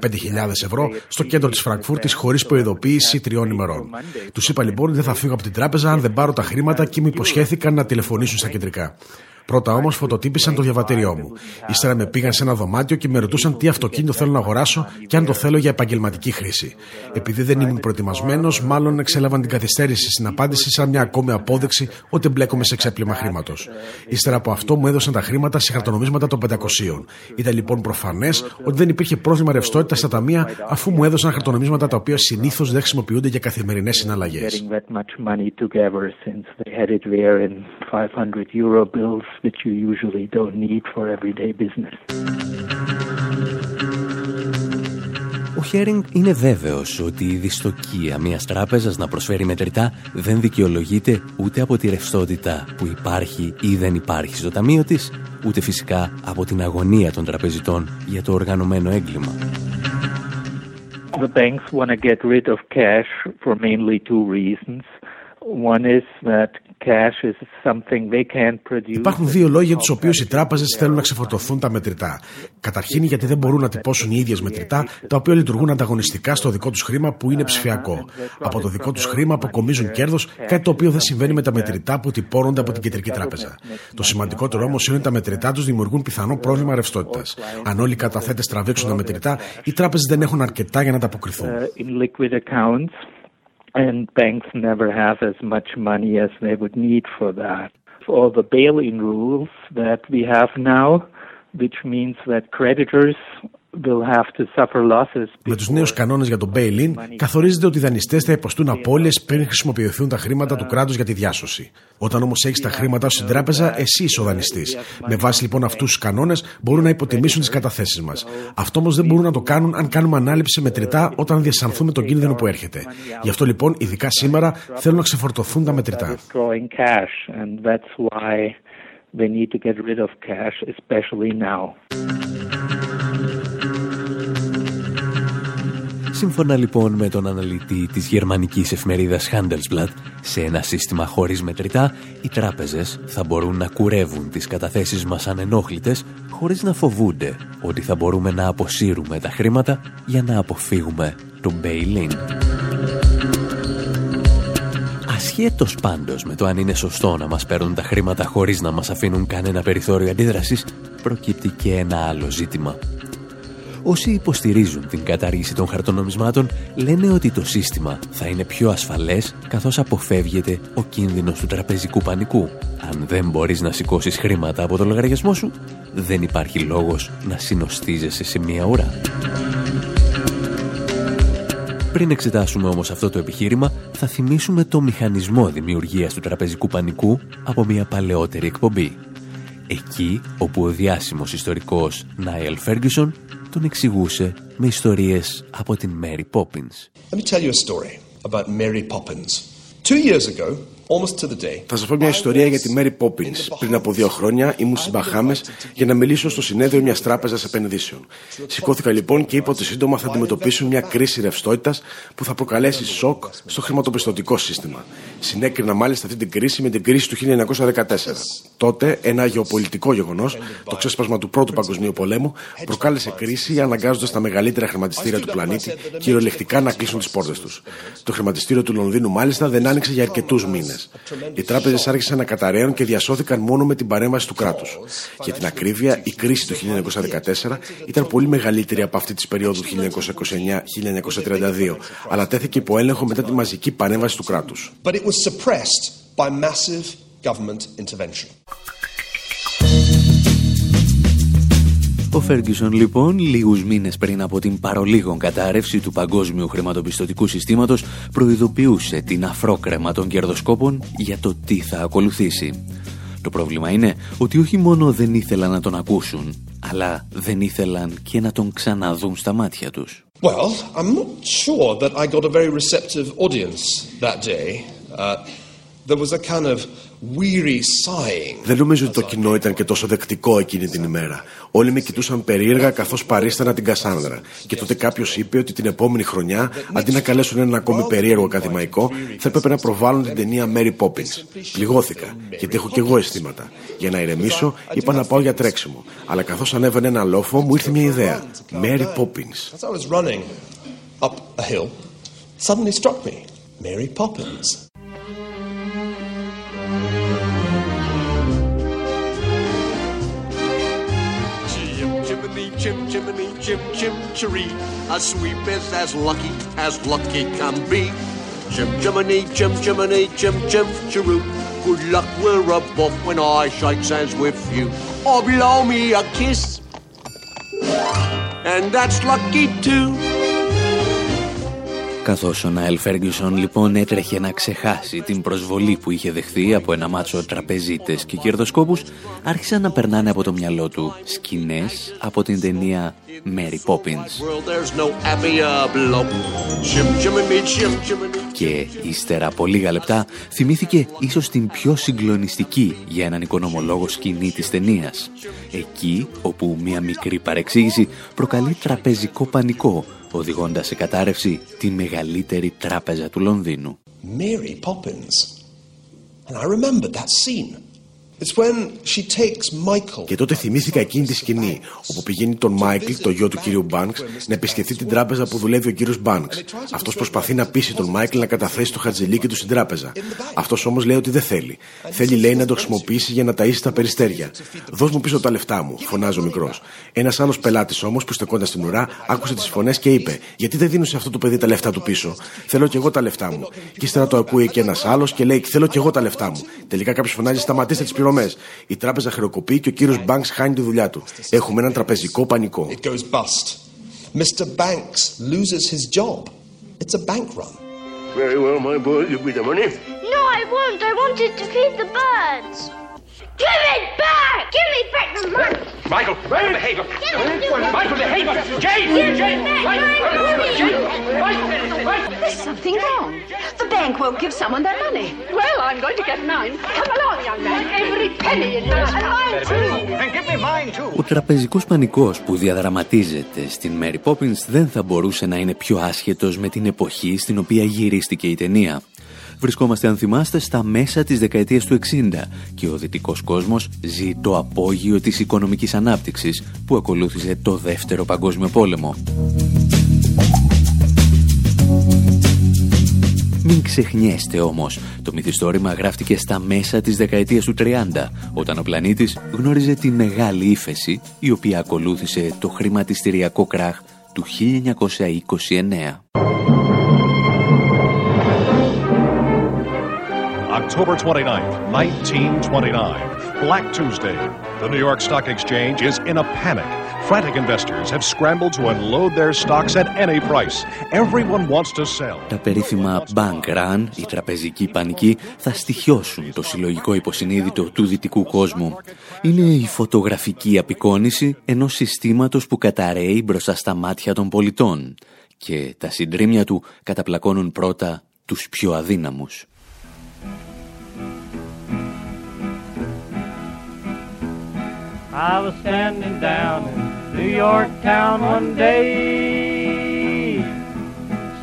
ευρώ στο κέντρο της Φραγκφούρτης χωρίς προειδοποίηση τριών ημερών. Τους είπα λοιπόν ότι δεν θα φύγω από την τράπεζα αν δεν πάρω τα χρήματα και μου υποσχέθηκαν να τηλεφωνήσουν στα κεντρικά. Πρώτα όμως φωτοτύπησαν το διαβατήριό μου. Ύστερα με πήγαν σε ένα δωμάτιο και με ρωτούσαν τι αυτοκίνητο θέλω να αγοράσω και αν το θέλω για επαγγελματική χρήση. Επειδή δεν ήμουν προετοιμασμένος, μάλλον εξέλαβαν την καθυστέρηση στην απάντηση σαν μια ακόμη απόδειξη ότι μπλέκομαι σε ξέπλυμα χρήματος. Ύστερα από αυτό μου έδωσαν τα χρήματα σε χαρτονομίσματα των 500. Ήταν λοιπόν προφανές ότι δεν υπήρχε πρόβλημα ρευστότητα στα ταμεία αφού μου έδωσαν χαρτονομίσματα τα οποία συνήθως δεν χρησιμοποιούνται για καθημερινές συναλλαγές which you usually don't need for everyday business. Ο Χέρινγκ είναι βέβαιος ότι η δυστοκία μιας τράπεζας να προσφέρει μετρητά δεν δικαιολογείται ούτε από τη ρευστότητα που υπάρχει ή δεν υπάρχει στο ταμείο της, ούτε φυσικά από την αγωνία των τραπεζιτών για το οργανωμένο έγκλημα. The banks want to get rid of cash for mainly two reasons. One is that Υπάρχουν δύο λόγια για του οποίους οι τράπεζες θέλουν να ξεφορτωθούν τα μετρητά. Καταρχήν, γιατί δεν μπορούν να τυπώσουν οι ίδιες μετρητά, τα οποία λειτουργούν ανταγωνιστικά στο δικό τους χρήμα που είναι ψηφιακό. Από το δικό τους χρήμα αποκομίζουν κέρδος, κάτι το οποίο δεν συμβαίνει με τα μετρητά που τυπώνονται από την κεντρική τράπεζα. Το σημαντικότερο όμως είναι ότι τα μετρητά τους δημιουργούν πιθανό πρόβλημα ρευστότητας. Αν όλοι οι καταθέτες τραβήξουν τα μετρητά, οι τράπεζες δεν έχουν αρκετά για να τα αποκριθούν. Uh, and banks never have as much money as they would need for that. All the bail-in rules that we have now, which means that creditors Με τους νέους κανόνες για τον bail-in, καθορίζεται ότι οι δανειστές θα υποστούν απώλειες πριν χρησιμοποιηθούν τα χρήματα του κράτους για τη διάσωση. Όταν όμως έχεις τα χρήματά σου στην τράπεζα, εσύ είσαι ο δανειστής. Με βάση λοιπόν αυτούς τους κανόνες, μπορούν να υποτιμήσουν τις καταθέσεις μας. Αυτό όμως δεν μπορούν να το κάνουν αν κάνουμε ανάληψη μετρητά όταν διασανθούμε τον κίνδυνο που έρχεται. Γι' αυτό λοιπόν, ειδικά σήμερα, θέλουν να ξεφορτωθούν τα μετρητά. They need to get rid of cash, especially now. Σύμφωνα λοιπόν με τον αναλυτή της γερμανικής εφημερίδας Handelsblatt, σε ένα σύστημα χωρίς μετρητά, οι τράπεζες θα μπορούν να κουρεύουν τις καταθέσεις μας ανενόχλητες χωρίς να φοβούνται ότι θα μπορούμε να αποσύρουμε τα χρήματα για να αποφύγουμε το bail-in. Ασχέτως πάντως με το αν είναι σωστό να μας παίρνουν τα χρήματα χωρίς να μας αφήνουν κανένα περιθώριο αντίδρασης, προκύπτει και ένα άλλο ζήτημα. Όσοι υποστηρίζουν την κατάργηση των χαρτονομισμάτων λένε ότι το σύστημα θα είναι πιο ασφαλές καθώς αποφεύγεται ο κίνδυνος του τραπεζικού πανικού. Αν δεν μπορείς να σηκώσεις χρήματα από το λογαριασμό σου, δεν υπάρχει λόγος να συνοστίζεσαι σε μία ώρα. Πριν εξετάσουμε όμως αυτό το επιχείρημα, θα θυμίσουμε το μηχανισμό δημιουργίας του τραπεζικού πανικού από μια παλαιότερη εκπομπή. Εκεί όπου ο διάσημος ιστορικός Νάιελ Φέργκισον τον εξηγούσε με ιστορίες από την Mary Poppins. Let me tell you a story about Mary Poppins. Two years ago, θα σας πω μια ιστορία για τη Mary Poppins. Πριν από δύο χρόνια ήμουν στις Μπαχάμες για να μιλήσω στο συνέδριο μιας τράπεζας επενδύσεων. Σηκώθηκα λοιπόν και είπα ότι σύντομα θα αντιμετωπίσουν μια κρίση ρευστότητας που θα προκαλέσει σοκ στο χρηματοπιστωτικό σύστημα. Συνέκρινα μάλιστα αυτή την κρίση με την κρίση του 1914. Τότε ένα γεωπολιτικό γεγονός, το ξέσπασμα του Πρώτου Παγκοσμίου Πολέμου, προκάλεσε κρίση αναγκάζοντας τα μεγαλύτερα χρηματιστήρια του πλανήτη κυριολεκτικά να κλείσουν τις πόρτες τους. Το χρηματιστήριο του Λονδίνου μάλιστα δεν άνοιξε για αρκετούς μήνες. Οι τράπεζες άρχισαν να καταραίουν και διασώθηκαν μόνο με την παρέμβαση του κράτους. Για την ακρίβεια, η κρίση του 1914 ήταν πολύ μεγαλύτερη από αυτή της περίοδου 1929-1932, αλλά τέθηκε υπό έλεγχο μετά τη μαζική παρέμβαση του κράτους. Ο Φέργκισον λοιπόν, λίγους μήνες πριν από την παρολίγων κατάρρευση του παγκόσμιου χρηματοπιστωτικού συστήματος, προειδοποιούσε την αφρόκρεμα των κερδοσκόπων για το τι θα ακολουθήσει. Το πρόβλημα είναι ότι όχι μόνο δεν ήθελαν να τον ακούσουν, αλλά δεν ήθελαν και να τον ξαναδούν στα μάτια τους. Well, I'm not sure that I got a very receptive audience that day. Uh, there was a kind of weary sighing. Δεν νομίζω ότι το κοινό ήταν και τόσο δεκτικό εκείνη την ημέρα. Όλοι με κοιτούσαν περίεργα καθώς παρίστανα την Κασάνδρα. Και τότε κάποιος είπε ότι την επόμενη χρονιά, αντί να καλέσουν ένα ακόμη περίεργο ακαδημαϊκό, θα έπρεπε να προβάλλουν την ταινία Mary Poppins. Πληγώθηκα, γιατί έχω κι εγώ αισθήματα. Για να ηρεμήσω, είπα να πάω για τρέξιμο. Αλλά καθώς ανέβαινε ένα λόφο, μου ήρθε μια ιδέα. Mary Poppins. As I chim chimney, chim chim chiree. A sweep is as lucky as lucky can be. Chim chimney, chim chimney, chim chim chiroo. Good luck, we're above when I shake hands with you. Or blow me a kiss. And that's lucky too. Καθώς ο Νάιλ Φέργκισον λοιπόν έτρεχε να ξεχάσει την προσβολή που είχε δεχθεί από ένα μάτσο τραπεζίτες και κερδοσκόπους, άρχισαν να περνάνε από το μυαλό του σκηνές από την ταινία Mary Poppins. World, there's no happier bloke. Chim chimney, chim chimney. Και ύστερα από λίγα λεπτά θυμήθηκε ίσως την πιο συγκλονιστική για έναν οικονομολόγο σκηνή της ταινίας. Εκεί όπου μια μικρή παρεξήγηση προκαλεί τραπεζικό πανικό οδηγώντας σε κατάρρευση τη μεγαλύτερη τράπεζα του Λονδίνου. Mary Poppins. And I remembered that scene. Και τότε θυμήθηκα εκείνη τη σκηνή, όπου πηγαίνει τον Μάικλ, το γιο του κύριου Μπανκς, να επισκεφθεί την τράπεζα που δουλεύει ο κύριος Μπανκς. Αυτός προσπαθεί να πείσει τον Μάικλ να καταθέσει το χαρτζιλίκι του στην τράπεζα. Αυτός όμως λέει ότι δεν θέλει. Θέλει, λέει, να το χρησιμοποιήσει για να ταΐσει τα περιστέρια. Δώσ' μου πίσω τα λεφτά μου, φωνάζει ο μικρός. Ένας άλλος πελάτης όμως που στεκόταν στην ουρά άκουσε τις φωνές και είπε: Γιατί δεν δίνω σε αυτό το παιδί τα λεφτά του πίσω; Θέλω κι εγώ τα λεφτά μου. Και ύστερα το ακούει και ένας άλλος και λέει: Θέλω κι εγώ τα λεφτά μου. Τελικά κάποιος φωνάζει: Σταματήστε τις πληρωμέ. Η τράπεζα χρεοκοπεί και ο κύριο Μπάνκ χάνει τη δουλειά του. Έχουμε έναν τραπεζικό πανικό. It goes bust. Mr. Banks loses his job. It's a bank run. Very well, my boy. Give me the money. No, I won't. I wanted to feed the birds. Give it back! Give me back the money! Michael, Michael, behave. Michael, behave. Jane, Give me Jane. back my money! There's something wrong. The bank won't give someone their money. Well, I'm going to get mine. Come along, young man. Every penny in mine. And mine too. And give me mine, too. Ο τραπεζικός πανικός που διαδραματίζεται στην Mary Poppins δεν θα μπορούσε να είναι πιο άσχετος με την εποχή στην οποία γυρίστηκε η ταινία. Βρισκόμαστε, αν θυμάστε, στα μέσα της δεκαετίας του 60 και ο δυτικός κόσμος ζει το απόγειο της οικονομικής ανάπτυξης που ακολούθησε το Δεύτερο Παγκόσμιο Πόλεμο. Μην ξεχνιέστε όμως, το μυθιστόρημα γράφτηκε στα μέσα της δεκαετίας του 30, όταν ο πλανήτης γνώριζε τη μεγάλη ύφεση, η οποία ακολούθησε το χρηματιστηριακό κράχ του 1929. October 29th, 1929, Black Tuesday. The New York Stock Exchange is in a panic. Frantic investors have scrambled to unload their stocks at any price. Everyone wants to sell. Τα περίφημα bank run, η τραπεζική πανική, θα στοιχιώσουν το συλλογικό υποσυνείδητο του δυτικού κόσμου. Είναι η φωτογραφική απεικόνηση ενός συστήματος που καταραίει μπροστά στα μάτια των πολιτών και τα συντρίμια του καταπλακώνουν πρώτα τους πιο αδύναμους. I was standing down in New York town one day.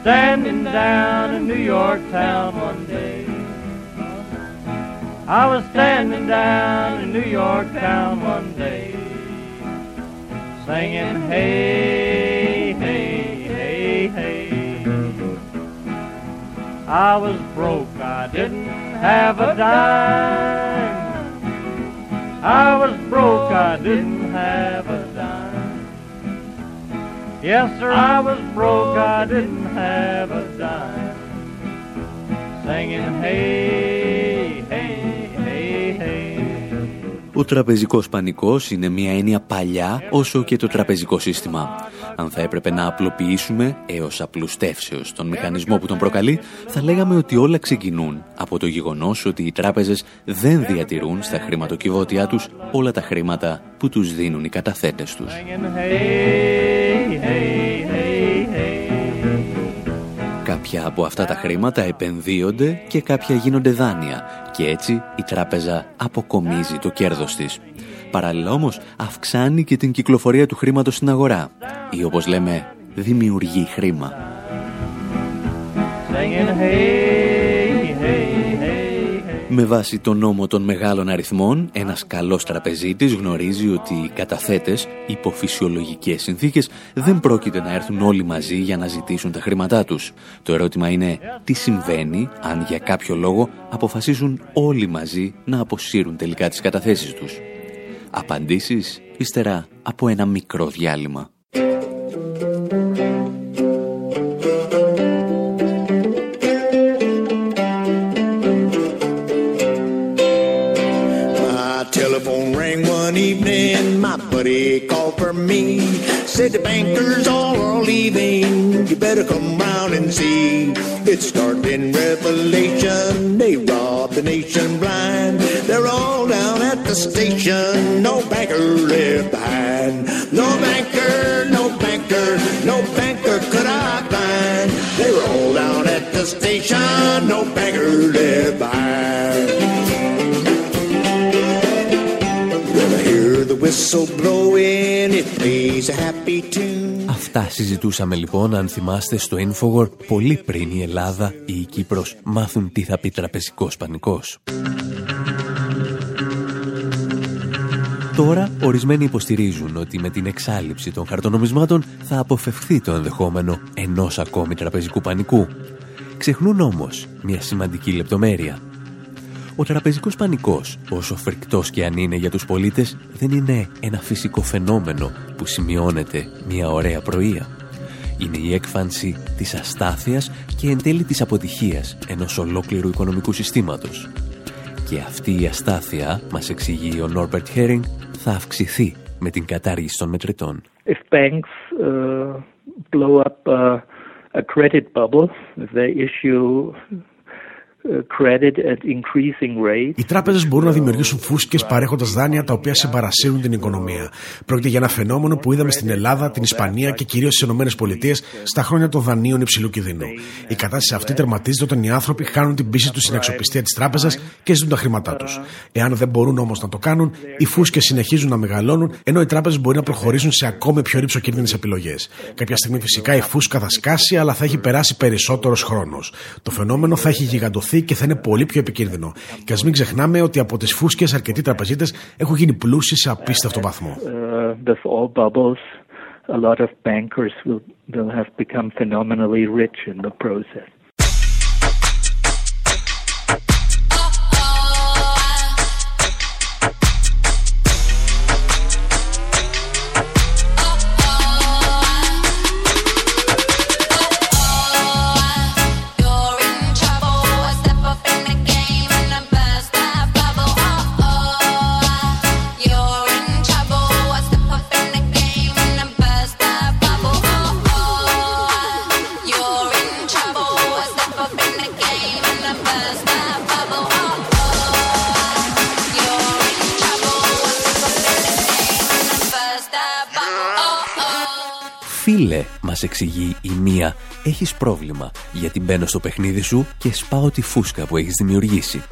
Standing down in New York town one day. I was standing down in New York town one day. Singing, hey, hey, hey, hey. I was broke, I didn't have a dime. I was broke, I didn't have a dime. Yes, sir, I was broke, I didn't have a dime. Singing, hey, Ο τραπεζικός πανικός είναι μια έννοια παλιά όσο και το τραπεζικό σύστημα. Αν θα έπρεπε να απλοποιήσουμε έως απλουστεύσεως τον μηχανισμό που τον προκαλεί, θα λέγαμε ότι όλα ξεκινούν από το γεγονός ότι οι τράπεζες δεν διατηρούν στα χρηματοκιβώτια τους όλα τα χρήματα που τους δίνουν οι καταθέτες τους. Singing, hey, hey, Κάποια από αυτά τα χρήματα επενδύονται και κάποια γίνονται δάνεια και έτσι η τράπεζα αποκομίζει το κέρδος της. Παράλληλα όμως αυξάνει και την κυκλοφορία του χρήματος στην αγορά ή όπως λέμε δημιουργεί χρήμα. Με βάση τον νόμο των μεγάλων αριθμών, ένας καλός τραπεζίτης γνωρίζει ότι οι καταθέτες υπό φυσιολογικές συνθήκες δεν πρόκειται να έρθουν όλοι μαζί για να ζητήσουν τα χρήματά τους. Το ερώτημα είναι τι συμβαίνει αν για κάποιο λόγο αποφασίσουν όλοι μαζί να αποσύρουν τελικά τις καταθέσεις τους; Απαντήσεις ύστερα από ένα μικρό διάλειμμα. Said the bankers all are leaving. You better come round and see. It's starting revelation. They rob the nation blind. They're all down at the station. No banker left behind. No banker, no banker, no banker could I find. They were all down at the station. No banker left behind. Αυτά συζητούσαμε λοιπόν, αν θυμάστε, στο Infowar πολύ πριν η Ελλάδα ή η Κύπρος μάθουν τι θα πει τραπεζικός πανικός. Τώρα, ορισμένοι υποστηρίζουν ότι με την εξάλληψη των χαρτονομισμάτων θα αποφευχθεί το ενδεχόμενο ενός ακόμη τραπεζικού πανικού. Ξεχνούν όμως μια σημαντική λεπτομέρεια. Ο τραπεζικός πανικός, όσο φρικτός και αν είναι για τους πολίτες, δεν είναι ένα φυσικό φαινόμενο που σημειώνεται μια ωραία πρωία. Είναι η έκφανση της αστάθειας και εν τέλει της αποτυχίας ενός ολόκληρου οικονομικού συστήματος. Και αυτή η αστάθεια, μας εξηγεί ο Νόρμπερτ Χέρινγκ, θα αυξηθεί με την κατάργηση των μετρητών. If banks uh, blow up uh, a credit bubble, if they issue οι τράπεζες μπορούν να δημιουργήσουν φούσκες παρέχοντας δάνεια τα οποία συμπαρασύρουν την οικονομία. Πρόκειται για ένα φαινόμενο που είδαμε στην Ελλάδα, την Ισπανία και κυρίως στις ΗΠΑ στα χρόνια των δανείων υψηλού κινδύνου. Η κατάσταση αυτή τερματίζεται όταν οι άνθρωποι χάνουν την πίστη τους στην αξιοπιστία της τράπεζας και ζητούν τα χρήματά τους. Εάν δεν μπορούν όμως να το κάνουν, οι φούσκες συνεχίζουν να μεγαλώνουν, ενώ οι τράπεζες μπορεί να προχωρήσουν σε ακόμη πιο ρηψοκίνδυνε επιλογές. Κάποια στιγμή φυσικά η φούσκα θα σκάσει, αλλά θα έχει περάσει περισσότερος χρόνος. Το φαινόμενο θα έχει γιγαντωθεί και θα είναι πολύ πιο επικίνδυνο. Και ας μην ξεχνάμε ότι από τις φούσκες αρκετοί τραπεζίτες έχουν γίνει πλούσιοι σε απίστευτο βαθμό. a lot of bankers will, will have become phenomenally rich in the process. Φίλε, μας εξηγεί η μία, έχεις πρόβλημα γιατί μπαίνω στο παιχνίδι σου και σπάω τη φούσκα που έχεις δημιουργήσει.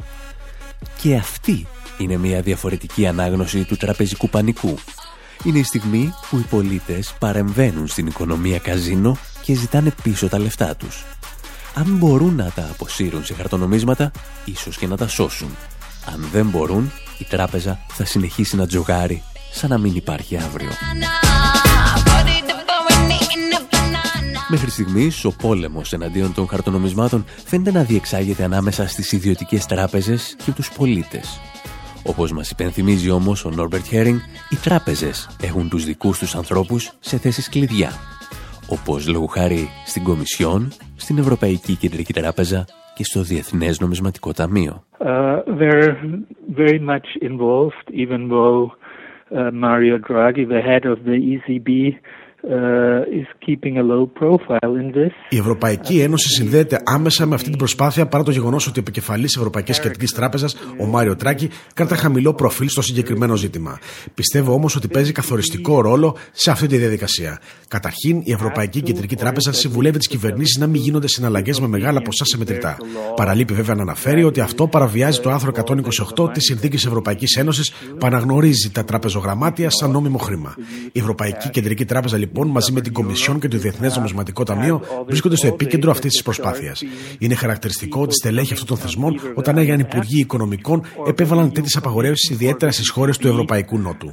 Και αυτή είναι μια διαφορετική ανάγνωση του τραπεζικού πανικού. Είναι η στιγμή που οι πολίτες παρεμβαίνουν στην οικονομία καζίνο και ζητάνε πίσω τα λεφτά τους. Αν μπορούν να τα αποσύρουν σε χαρτονομίσματα, ίσως και να τα σώσουν. Αν δεν μπορούν, η τράπεζα θα συνεχίσει να τζογάρει σαν να μην υπάρχει αύριο. Μέχρι στιγμής, ο πόλεμος εναντίον των χαρτονομισμάτων φαίνεται να διεξάγεται ανάμεσα στις ιδιωτικές τράπεζες και τους πολίτες. Όπως μας υπενθυμίζει όμως ο Νόρμπερτ Χέρινγκ, οι τράπεζες έχουν τους δικούς τους ανθρώπους σε θέσεις κλειδιά. Όπως λόγω χάρη στην Κομισιόν, στην Ευρωπαϊκή Κεντρική Τράπεζα και στο Διεθνές Νομισματικό Ταμείο. Uh, they're very much involved, even though uh, Mario Draghi, the head of the ECB, Η Ευρωπαϊκή Ένωση συνδέεται άμεσα με αυτή την προσπάθεια παρά το γεγονός ότι ο επικεφαλής Ευρωπαϊκής Κεντρικής Τράπεζας, ο Μάριο Τράκη, κρατά χαμηλό προφίλ στο συγκεκριμένο ζήτημα. Πιστεύω όμως ότι παίζει καθοριστικό ρόλο σε αυτή τη διαδικασία. Καταρχήν, η Ευρωπαϊκή Κεντρική Τράπεζα συμβουλεύει τις κυβερνήσεις να μην γίνονται συναλλαγές με μεγάλα ποσά σε μετρητά. Παραλείπει βέβαια να αναφέρει ότι αυτό παραβιάζει το άρθρο 128 της Συνθήκης Ευρωπαϊκής Ένωσης που αναγνωρίζει τα τραπεζογραμμάτια σαν νόμιμο χρήμα. Η Ευρωπαϊκή Κεντρική Τράπεζα λοιπόν μαζί με την Κομισιόν και το Διεθνές Νομισματικό Ταμείο βρίσκονται στο επίκεντρο αυτής της προσπάθειας. Είναι χαρακτηριστικό ότι στελέχη αυτών των θεσμών, όταν έγιναν Υπουργοί Οικονομικών, επέβαλαν τέτοιες απαγορεύσεις ιδιαίτερα στις χώρες του Ευρωπαϊκού Νότου.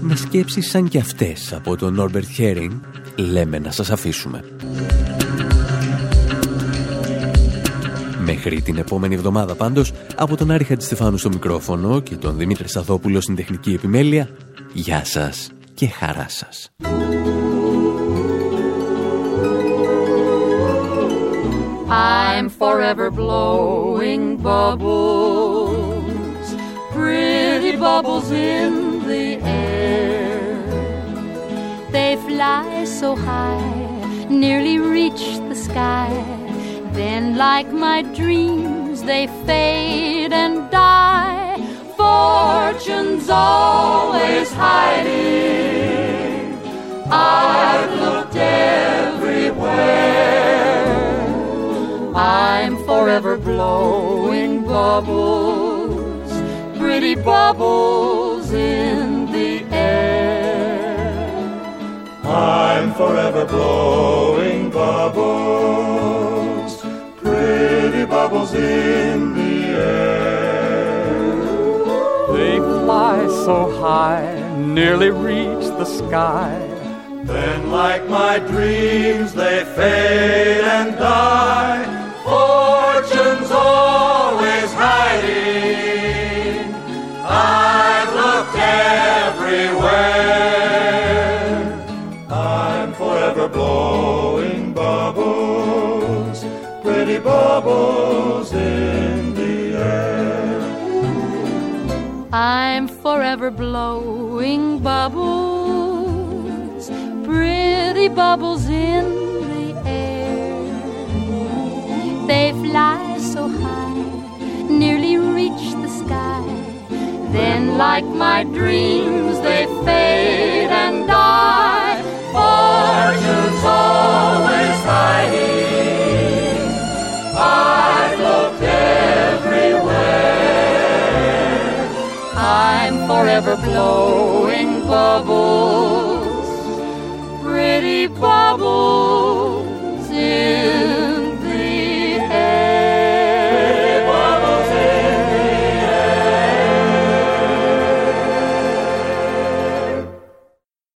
Με σκέψεις σαν κι αυτές από τον Νόρμπερτ Χέρινγκ λέμε να σας αφήσουμε. Μέχρι την επόμενη εβδομάδα πάντως, από τον Άρη Χατζηστεφάνου στο μικρόφωνο και τον Δημήτρη Σαδόπουλο στην τεχνική επιμέλεια, γεια σας και χαρά σας. I'm forever blowing bubbles, pretty bubbles in the air. They fly so high, nearly reach the sky. Then, like my dreams, they fade and die. Fortune's always hiding. I've looked everywhere. I'm forever blowing bubbles, pretty bubbles in the air. I'm forever blowing bubbles bubbles in the air. They fly so high, nearly reach the sky. Then, like my dreams, they fade and die. Fortune's always hiding. I've looked everywhere. Pretty bubbles. I'm forever blowing bubbles, pretty bubbles in the air. They fly so high, nearly reach the sky. Then, like my dreams, they fade and die. Fortune's forever blowing bubbles.